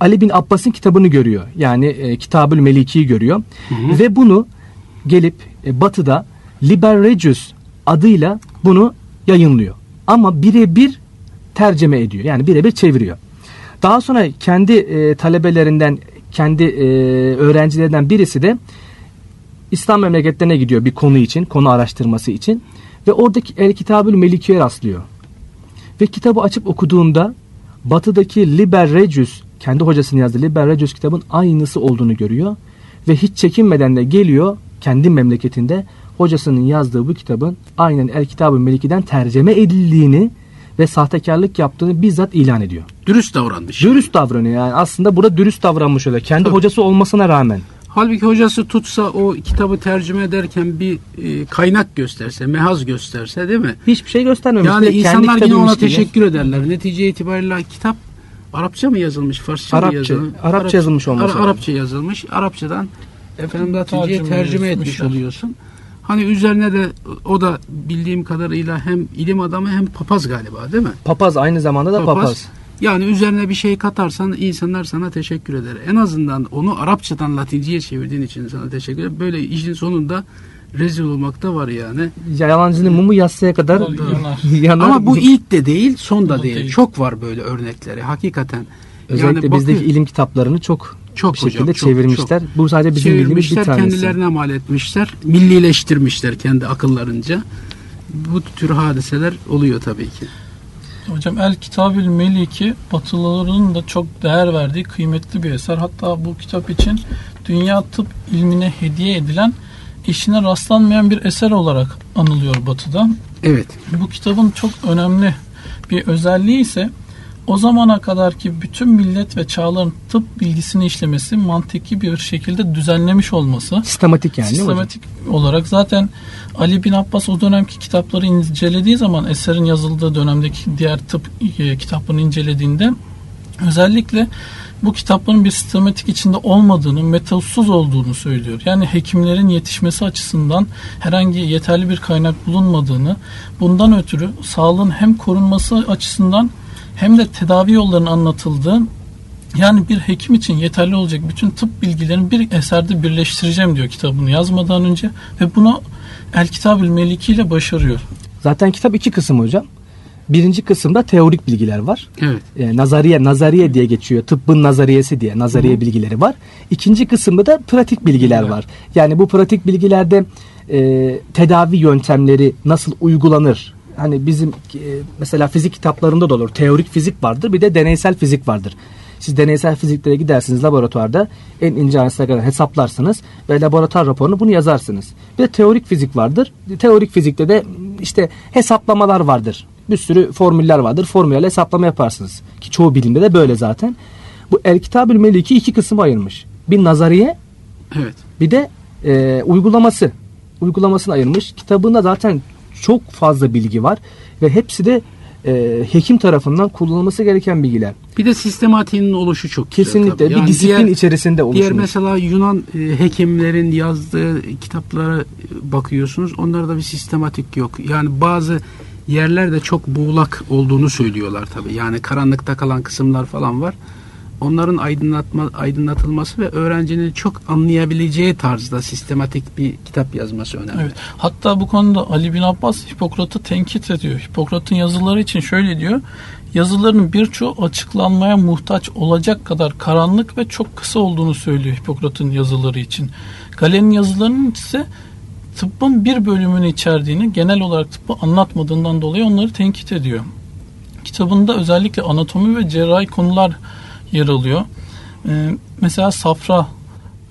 S3: Ali bin Abbas'ın kitabını görüyor. Yani e, Kitabül Meliki'yi görüyor. Ve bunu gelip e, batıda Liber Regius adıyla bunu yayınlıyor. Ama birebir tercüme ediyor. Yani birebir çeviriyor. Daha sonra kendi e, talebelerinden, kendi e, öğrencilerinden birisi de İslam memleketlerine gidiyor bir konu için, konu araştırması için. Ve oradaki El Kitabül Meliki'ye rastlıyor. Ve kitabı açıp okuduğunda batıdaki Liber Regius, kendi hocasının yazdığı Liber Regius kitabın aynısı olduğunu görüyor. Ve hiç çekinmeden de geliyor kendi memleketinde hocasının yazdığı bu kitabın aynen El Kitabül Meliki'den tercüme edildiğini ve sahtekarlık yaptığını bizzat ilan ediyor.
S2: Dürüst davranmış.
S3: Dürüst davranıyor yani aslında burada dürüst davranmış öyle. Kendi
S2: Tabii.
S3: hocası olmasına rağmen.
S2: Halbuki hocası tutsa o kitabı tercüme ederken bir e, kaynak gösterse, mehaz gösterse değil mi?
S3: Hiçbir şey göstermemiş.
S2: Yani
S3: kendi
S2: insanlar yine ona
S3: gibi.
S2: teşekkür ederler. Netice itibariyle kitap Arapça mı yazılmış, Farsça
S3: Arapça.
S2: mı yazılmış?
S3: Arapça yazılmış olması lazım.
S2: Arapça yazılmış. Arapçadan efendim Latince'ye
S4: Tercüme
S2: tercüme etmiş oluyorsun. Hani üzerine de o da bildiğim kadarıyla hem ilim adamı hem papaz galiba değil mi?
S3: Papaz aynı zamanda da papaz.
S2: Yani üzerine bir şey katarsan insanlar sana teşekkür eder. En azından onu Arapçadan Latinceye çevirdiğin için sana teşekkür eder. Böyle işin sonunda rezil olmak da var yani.
S3: Yalancının mumu yatsıya kadar
S4: Yanar.
S3: yanar.
S2: Ama bu ilk de değil, son da değil.
S4: değil.
S2: Çok var böyle örnekleri hakikaten.
S3: Özellikle
S2: bakın-
S3: bizdeki ilim kitaplarını çok,
S2: Çok
S3: bir şekilde
S2: hocam, çok,
S3: çevirmişler. Bu sadece bizim bildiğimiz bir tanesi.
S2: kendilerine mal etmişler, millileştirmişler kendi akıllarınca. Bu tür hadiseler oluyor tabii ki.
S4: Hocam El Kitabül Meliki Batılıların da çok değer verdiği kıymetli bir eser. Hatta bu kitap için dünya tıp ilmine hediye edilen eşine rastlanmayan bir eser olarak anılıyor Batı'da.
S2: Evet.
S4: Bu kitabın çok önemli bir özelliği ise o zamana kadar ki bütün millet ve çağların tıp bilgisini işlemesi mantıki bir şekilde düzenlemiş olması.
S3: Sistematik yani?
S4: Sistematik olarak zaten Ali bin Abbas o dönemki kitapları incelediği zaman eserin yazıldığı dönemdeki diğer tıp e, kitaplarını incelediğinde özellikle bu kitapların bir sistematik içinde olmadığını, metozsuz olduğunu söylüyor. Yani hekimlerin yetişmesi açısından herhangi yeterli bir kaynak bulunmadığını, bundan ötürü sağlığın hem korunması açısından hem de tedavi yollarının anlatıldığı yani bir hekim için yeterli olacak bütün tıp bilgilerini bir eserde birleştireceğim diyor kitabını yazmadan önce ve bunu El Kitabül Meliki ile başarıyor.
S3: Zaten kitap iki kısım hocam. Birinci kısımda teorik bilgiler var.
S2: Evet.
S3: E, nazariye, nazariye diye geçiyor. Tıbbın nazariyesi diye nazariye bilgileri var. İkinci kısımda da pratik bilgiler var. Yani bu pratik bilgilerde e, tedavi yöntemleri nasıl uygulanır? Hani bizim e, mesela fizik kitaplarında da olur. Teorik fizik vardır bir de deneysel fizik vardır. Siz deneysel fiziklere gidersiniz laboratuvarda en ince ayrıntısına kadar hesaplarsınız ve laboratuvar raporunu bunu yazarsınız. Bir de teorik fizik vardır. Teorik fizikte de işte hesaplamalar vardır. Bir sürü formüller vardır. Formüllerle hesaplama yaparsınız. Ki çoğu bilimde de böyle zaten. Bu El Kitabül Meliki iki kısım ayırmış. Bir nazariye
S2: Evet.
S3: bir de e, uygulaması. Uygulamasını ayırmış. Kitabında zaten çok fazla bilgi var ve hepsi de e, hekim tarafından kullanılması gereken bilgiler.
S2: Bir de sistematiğinin oluşu çok güzel
S3: Kesinlikle
S2: tabii.
S3: bir
S2: Yani
S3: disiplin
S2: diğer-
S3: içerisinde oluşmuş.
S2: Diğer mesela Yunan e, hekimlerin yazdığı kitaplara e, bakıyorsunuz. Onlarda bir sistematik yok. Yani bazı yerlerde çok buğlak olduğunu söylüyorlar tabii. Yani karanlıkta kalan kısımlar falan var. Onların aydınlatma aydınlatılması ve öğrencinin çok anlayabileceği tarzda sistematik bir kitap yazması önemli.
S4: Evet. Hatta bu konuda Ali bin Abbas Hipokrat'ı tenkit ediyor. Hipokrat'ın yazıları için şöyle diyor. Yazılarının birçoğu açıklanmaya muhtaç olacak kadar karanlık ve çok kısa olduğunu söylüyor Hipokrat'ın yazıları için. Galen'in yazılarının ise tıbbın bir bölümünü içerdiğini, genel olarak tıbbı anlatmadığından dolayı onları tenkit ediyor. Kitabında özellikle anatomi ve cerrahi konular yer alıyor. Ee, mesela safra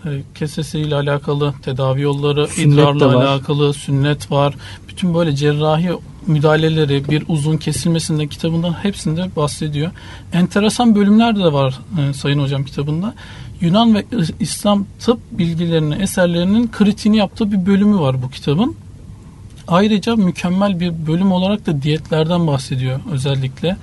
S4: e, kesesiyle alakalı tedavi yolları,
S3: Sünnet
S4: idrarla alakalı sünnet var. Bütün böyle cerrahi müdahaleleri, bir uzun kesilmesinden kitabından hepsinde bahsediyor. Enteresan bölümler de var e, Sayın Hocam kitabında. Yunan ve İslam tıp bilgilerini, eserlerinin kritiğini yaptığı bir bölümü var bu kitabın. Ayrıca mükemmel bir bölüm olarak da diyetlerden bahsediyor özellikle.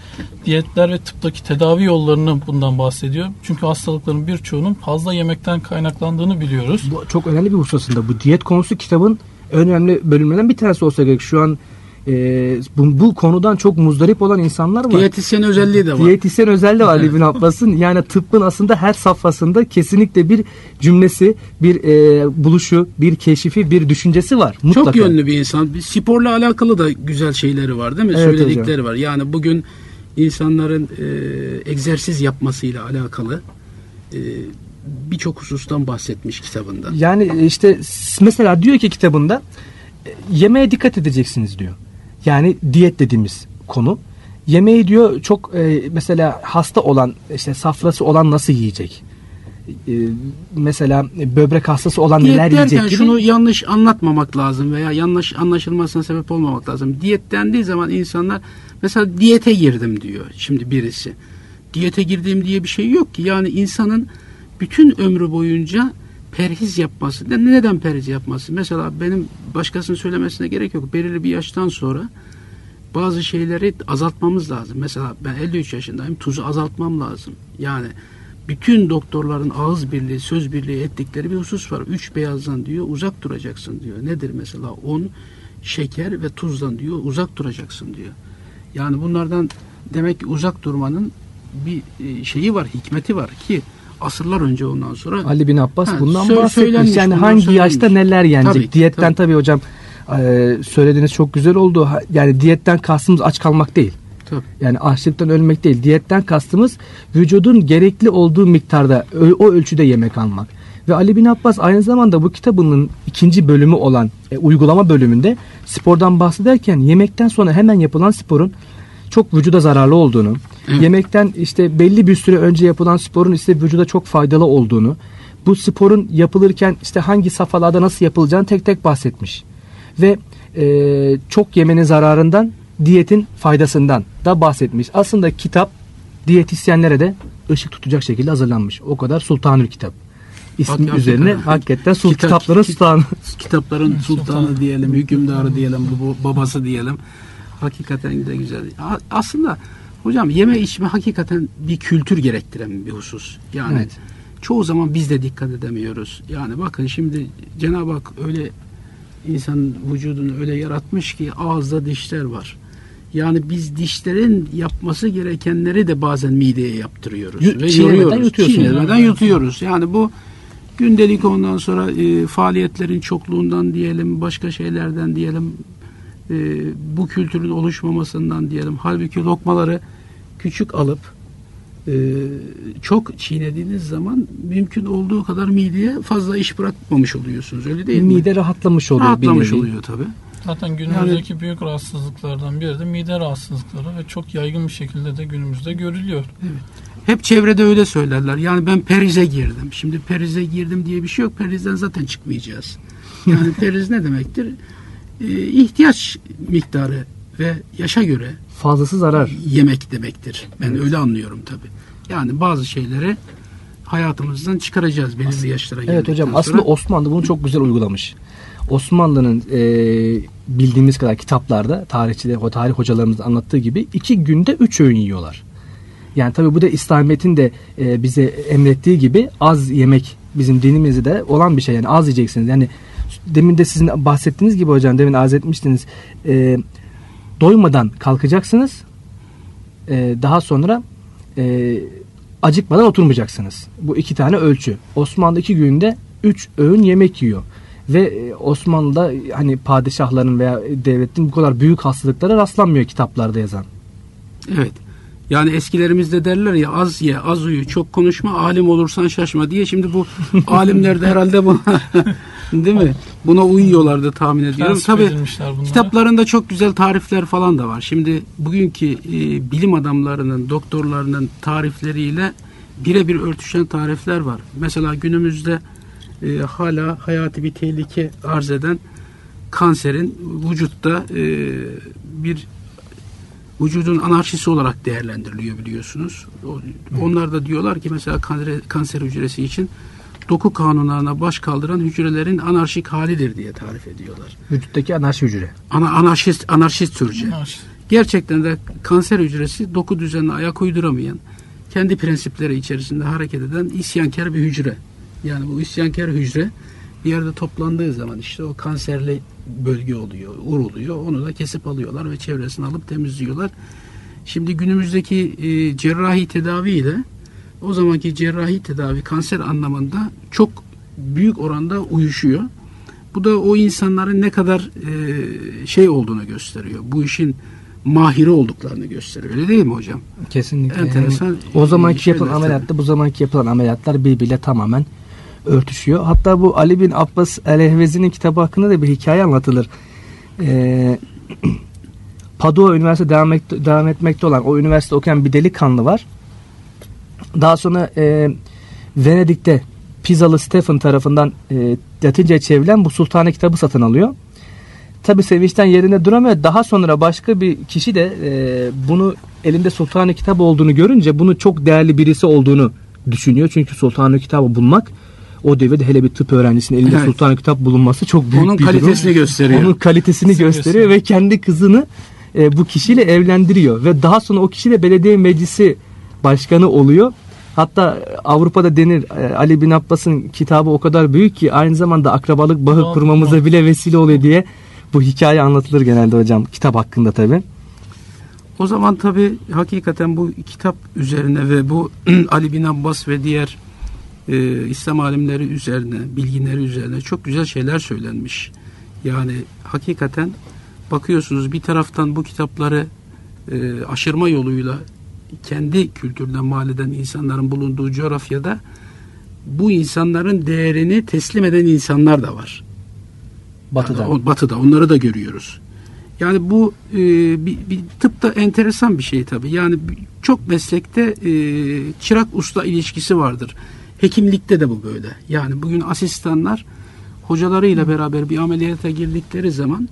S4: Diyetler ve tıptaki tedavi yollarını bundan bahsediyor. Çünkü hastalıkların birçoğunun fazla yemekten kaynaklandığını biliyoruz.
S3: Bu çok önemli bir husus aslında. Bu diyet konusu kitabın önemli bölümlerinden bir tanesi olsa gerek. Şu an e, bu, bu konudan çok muzdarip olan insanlar var.
S2: Diyetisyen özelliği de var.
S3: Diyetisyen özelliği var Ali bin Abbas'ın. Yani tıbbın aslında her safhasında kesinlikle bir cümlesi, bir e, buluşu, bir keşifi, bir düşüncesi var. Mutlaka.
S2: Çok yönlü bir insan. Sporla alakalı da güzel şeyleri var değil mi?
S3: Evet
S2: Söyledikleri
S3: hocam.
S2: var. Yani bugün insanların e, egzersiz yapmasıyla alakalı e, birçok husustan bahsetmiş kitabında.
S3: Yani işte mesela diyor ki kitabında e, yemeğe dikkat edeceksiniz diyor. Yani diyet dediğimiz konu. Yemeği diyor çok e, mesela hasta olan işte safrası olan nasıl yiyecek? E, mesela böbrek hastası olan
S2: Diyet
S3: neler yiyecek gibi.
S2: şunu yanlış anlatmamak lazım veya yanlış anlaşılmasına sebep olmamak lazım. Diyet dendiği zaman insanlar mesela diyete girdim diyor şimdi birisi. Diyete girdiğim diye bir şey yok ki. Yani insanın bütün ömrü boyunca perhiz yapması. Ne- Neden perhiz yapması? Mesela benim başkasının söylemesine gerek yok. Belirli bir yaştan sonra bazı şeyleri azaltmamız lazım. Mesela ben 53 yaşındayım. Tuzu azaltmam lazım. Yani bütün doktorların ağız birliği, söz birliği ettikleri bir husus var. Üç beyazdan diyor uzak duracaksın diyor. Nedir mesela? Un, şeker ve tuzdan diyor uzak duracaksın diyor. Yani bunlardan demek ki uzak durmanın bir e, şeyi var, hikmeti var ki asırlar önce ondan sonra
S3: Ali bin Abbas
S2: Ha,
S3: bundan
S2: sö-
S3: bahsetmiş. Yani hangi
S2: söylenmiş.
S3: yaşta neler yenecek?
S2: Tabii ki,
S3: Diyetten
S2: tabii.
S3: tabii hocam e, söylediğiniz çok güzel oldu. Yani diyetten kastımız aç kalmak değil.
S2: Tabii.
S3: Yani açlıktan ölmek değil. Diyetten kastımız vücudun gerekli olduğu miktarda o ölçüde yemek almak. Ve Ali bin Abbas aynı zamanda bu kitabının ikinci bölümü olan e, uygulama bölümünde spordan bahsederken yemekten sonra hemen yapılan sporun çok vücuda zararlı olduğunu,
S2: Evet.
S3: yemekten işte belli bir süre önce yapılan sporun ise vücuda çok faydalı olduğunu, bu sporun yapılırken işte hangi safhalarda nasıl yapılacağını tek tek bahsetmiş. Ve e, çok yemenin zararından, diyetin faydasından da bahsetmiş. Aslında kitap diyetisyenlere de ışık tutacak şekilde hazırlanmış. O kadar sultanül kitap. İsmi
S2: Hakikaten.
S3: üzerine hakikaten sul
S2: Kitap-
S3: kitapların
S2: kit-
S3: sultanı.
S2: kitapların sultanı diyelim, hükümdarı diyelim, babası diyelim. Hakikaten de güzel. Aslında hocam yeme içme hakikaten bir kültür gerektiren bir husus. Yani
S3: Evet.
S2: çoğu zaman biz de dikkat edemiyoruz. Yani bakın şimdi Cenab-ı Hak öyle insanın vücudunu öyle yaratmış ki ağızda dişler var. Yani biz dişlerin yapması gerekenleri de bazen mideye yaptırıyoruz.
S3: Yu-
S2: ve
S3: çiğnemeden yutuyorsunuz.
S2: Çiğnemeden yutuyoruz. Yani bu gündelik ondan sonra e, faaliyetlerin çokluğundan diyelim, başka şeylerden diyelim, e, bu kültürün oluşmamasından diyelim. Halbuki lokmaları küçük alıp e, çok çiğnediğiniz zaman mümkün olduğu kadar mideye fazla iş bırakmamış oluyorsunuz. Öyle değil mi?
S3: Mide rahatlamış oluyor.
S2: Rahatlamış oluyor tabi.
S4: Zaten günümüzdeki büyük rahatsızlıklardan biri de mide rahatsızlıkları ve çok yaygın bir şekilde de günümüzde görülüyor.
S2: Hep çevrede öyle söylerler. Yani ben perize girdim. Şimdi perize girdim diye bir şey yok. Perizden zaten çıkmayacağız. Yani periz ne demektir? Ee, ihtiyaç miktarı ve yaşa göre
S3: Fazlası zarar.
S2: yemek demektir. Ben öyle anlıyorum tabi. Yani bazı şeyleri hayatımızdan çıkaracağız belirli yaşlara
S3: Evet hocam
S2: sonra.
S3: aslında Osmanlı bunu çok güzel uygulamış. Osmanlı'nın e, bildiğimiz kadar kitaplarda tarihçiler, o tarih hocalarımız anlattığı gibi iki günde üç öğün yiyorlar. Yani tabi bu da İslamiyet'in de e, bize emrettiği gibi az yemek bizim dinimizde de olan bir şey. Yani az yiyeceksiniz. Yani demin de sizin bahsettiğiniz gibi hocam demin arz etmiştiniz. E, doymadan kalkacaksınız. E, daha sonra e, acıkmadan oturmayacaksınız. Bu iki tane ölçü. Osmanlı iki günde üç öğün yemek yiyor. Ve e, Osmanlı'da hani padişahların veya devletin bu kadar büyük hastalıklara rastlanmıyor kitaplarda yazan.
S2: Evet. Yani eskilerimiz de derler ya az ye, az uyu, çok konuşma, alim olursan şaşma diye. Şimdi bu alimler de herhalde bu değil mi? Buna uyuyorlardı tahmin ediyorum. Tabii kitaplarında çok güzel tarifler falan da var. Şimdi bugünkü e, bilim adamlarının, doktorlarının tarifleriyle birebir örtüşen tarifler var. Mesela günümüzde e, hala hayati bir tehlike arz eden kanserin vücutta e, bir vücudun anarşisi olarak değerlendiriliyor biliyorsunuz. Onlar da diyorlar ki mesela kanser, kanser hücresi için doku kanunlarına baş kaldıran hücrelerin anarşik halidir diye tarif ediyorlar.
S3: Vücuttaki anarşi hücre.
S2: Ana, anarşist, anarşist hücre.
S4: Anarşist.
S2: Gerçekten de kanser hücresi doku düzenine ayak uyduramayan, kendi prensipleri içerisinde hareket eden isyankar bir hücre. Yani bu isyankar hücre bir yerde toplandığı zaman işte o kanserli bölge oluyor, ur oluyor. Onu da kesip alıyorlar ve çevresini alıp temizliyorlar. Şimdi günümüzdeki e, cerrahi tedaviyle o zamanki cerrahi tedavi kanser anlamında çok büyük oranda uyuşuyor. Bu da o insanların ne kadar e, şey olduğunu gösteriyor. Bu işin mahiri olduklarını gösteriyor. Öyle değil mi hocam?
S3: Kesinlikle.
S2: Enteresan
S3: Yani o zamanki yapılan
S2: tabii.
S3: ameliyatla bu zamanki yapılan ameliyatlar birbiriyle tamamen örtüşüyor. Hatta bu Ali bin Abbas el-Ehvezi'nin kitabı hakkında da bir hikaye anlatılır. Ee, Padua Üniversitesi devam, et, devam etmekte olan o üniversite okuyan bir delikanlı var. Daha sonra e, Venedik'te Pisalı Stephen tarafından e, Latince çevrilen bu Sultane kitabı satın alıyor. Tabi sevinçten yerinde duramıyor. Daha sonra başka bir kişi de e, bunu elinde Sultane kitabı olduğunu görünce bunu çok değerli birisi olduğunu düşünüyor. Çünkü Sultane kitabı bulmak o devirde hele bir tıp öğrencisinin elinde
S2: Evet.
S3: Sultane kitap bulunması çok büyük
S2: Onun
S3: bir durum.
S2: kalitesini gösteriyor.
S3: Onun kalitesini
S4: Kesinlikle
S3: gösteriyor ve kendi kızını e, bu kişiyle evlendiriyor ve daha sonra o kişi de belediye meclisi başkanı oluyor. Hatta Avrupa'da denir e, Ali bin Abbas'ın kitabı o kadar büyük ki aynı zamanda akrabalık bağı
S4: Aa,
S3: kurmamıza bile vesile oluyor diye bu hikaye anlatılır genelde hocam kitap hakkında tabi.
S2: O zaman tabi hakikaten bu kitap üzerine ve bu Ali bin Abbas ve diğer e, İslam alimleri üzerine, bilginleri üzerine çok güzel şeyler söylenmiş. Yani hakikaten bakıyorsunuz bir taraftan bu kitapları e, aşırma yoluyla kendi kültürden mal eden insanların bulunduğu coğrafyada bu insanların değerini teslim eden insanlar da var.
S3: Batı'da.
S2: O- batı'da onları da görüyoruz. Yani bu e, bir, bir tıpta enteresan bir şey tabii. Yani çok meslekte e, çırak usta ilişkisi vardır. Hekimlikte de bu böyle. Yani bugün asistanlar hocalarıyla beraber bir ameliyata girdikleri zaman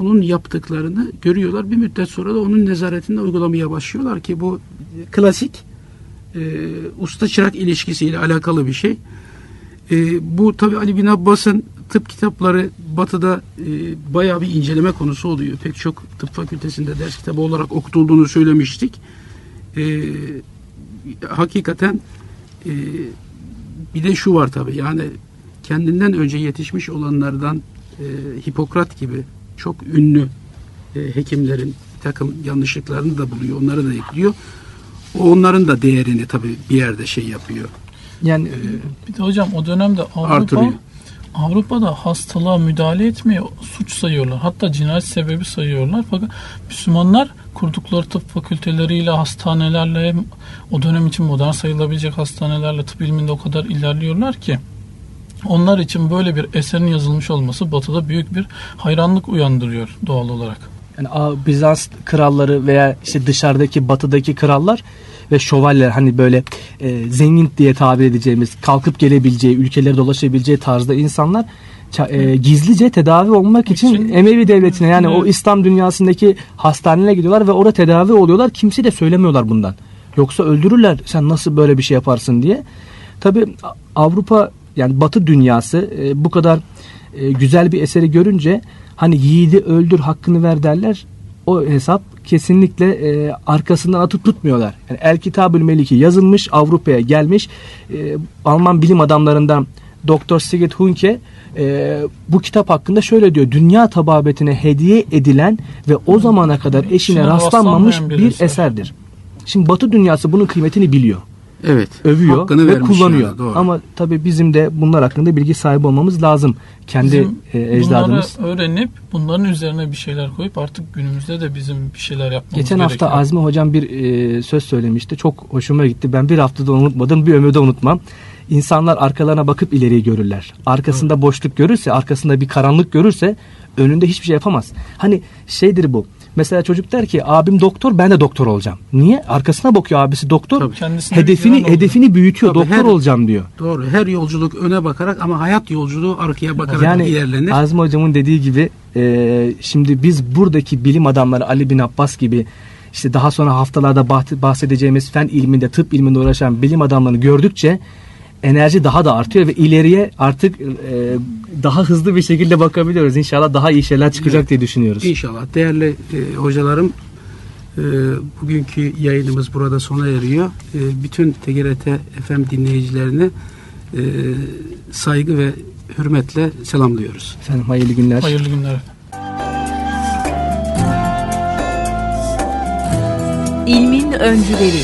S2: onun yaptıklarını görüyorlar. Bir müddet sonra da onun nezaretinde uygulamaya başlıyorlar ki bu klasik e, usta çırak ilişkisiyle alakalı bir şey. E, bu tabi Ali bin Abbas'ın tıp kitapları batıda e, bayağı bir inceleme konusu oluyor. Pek çok tıp fakültesinde ders kitabı olarak okutulduğunu söylemiştik. E, hakikaten e, bir de şu var tabi yani kendinden önce yetişmiş olanlardan e, Hipokrat gibi çok ünlü e, hekimlerin bir takım yanlışlıklarını da buluyor. Onları da ekliyor. O onların da değerini tabi bir yerde şey yapıyor.
S3: Yani
S4: Bir de hocam o dönemde Avrupa
S2: Artırıyor.
S4: Avrupa'da hastalığa müdahale etmeyi suç sayıyorlar. Hatta cinayet sebebi sayıyorlar. Fakat Müslümanlar kurdukları tıp fakülteleriyle, hastanelerle o dönem için modern sayılabilecek hastanelerle tıp ilminde o kadar ilerliyorlar ki onlar için böyle bir eserin yazılmış olması batıda büyük bir hayranlık uyandırıyor doğal olarak.
S3: Yani Bizans kralları veya işte dışarıdaki batıdaki krallar ve şövalyeler hani böyle e, zengin diye tabir edeceğimiz kalkıp gelebileceği, ülkeleri dolaşabileceği tarzda insanlar e, gizlice tedavi olmak için
S4: İçin-
S3: Emevi devletine yani o
S4: Evet.
S3: İslam dünyasındaki hastanelere gidiyorlar ve orada tedavi oluyorlar. Kimse de söylemiyorlar bundan. Yoksa öldürürler sen nasıl böyle bir şey yaparsın diye. Tabi Avrupa yani Batı dünyası e, bu kadar e, güzel bir eseri görünce hani yiğidi öldür hakkını ver derler. O hesap kesinlikle e, arkasından atıp tutmuyorlar. Yani El Kitabül Meliki yazılmış Avrupa'ya gelmiş e, Alman bilim adamlarından Doktor Sigrid Hunke e, bu kitap hakkında şöyle diyor. Dünya tababetine hediye edilen ve o zamana kadar eşine
S4: İçine
S3: rastlanmamış bir,
S4: bir eser.
S3: eserdir. Şimdi Batı dünyası bunun kıymetini biliyor
S2: Evet.
S3: övüyor
S2: hakkını
S3: ve
S2: vermiş
S3: kullanıyor.
S2: yani, doğru.
S3: Ama tabii bizim de bunlar hakkında bilgi sahibi olmamız lazım. Kendi
S4: Bizim
S3: e, ecdadımız.
S4: Bunları öğrenip bunların üzerine bir şeyler koyup artık günümüzde de bizim bir şeyler yapmamız
S3: Geçen hafta
S4: gerekiyor.
S3: Azmi hocam bir e, söz söylemişti. Çok hoşuma gitti. Ben bir haftada unutmadım, bir ömürde unutmam. İnsanlar arkalarına bakıp ileriyi görürler. Arkasında boşluk görürse, arkasında bir karanlık görürse önünde hiçbir şey yapamaz. Hani şeydir bu. Mesela çocuk der ki abim doktor ben de doktor olacağım. Niye? Arkasına bakıyor abisi doktor.
S2: Tabii.
S4: Kendisine
S3: Hedefini hedefini büyütüyor.
S2: Tabii,
S3: doktor
S2: her-
S3: olacağım diyor.
S2: Doğru. Her yolculuk öne bakarak ama hayat yolculuğu arkaya bakarak
S3: Yani
S2: ilerlenir.
S3: Azmi hocamın dediği gibi e, şimdi biz buradaki bilim adamları Ali bin Abbas gibi işte daha sonra haftalarda bah- bahsedeceğimiz fen ilminde, tıp ilminde uğraşan bilim adamlarını gördükçe enerji daha da artıyor ve ileriye artık e, daha hızlı bir şekilde bakabiliyoruz. İnşallah daha iyi şeyler çıkacak diye düşünüyoruz.
S2: İnşallah. Değerli e, hocalarım e, bugünkü yayınımız burada sona eriyor. E, bütün TGRT FM dinleyicilerini e, saygı ve hürmetle selamlıyoruz.
S3: Efendim hayırlı günler.
S4: Hayırlı günler.
S1: İlmin öncüleri.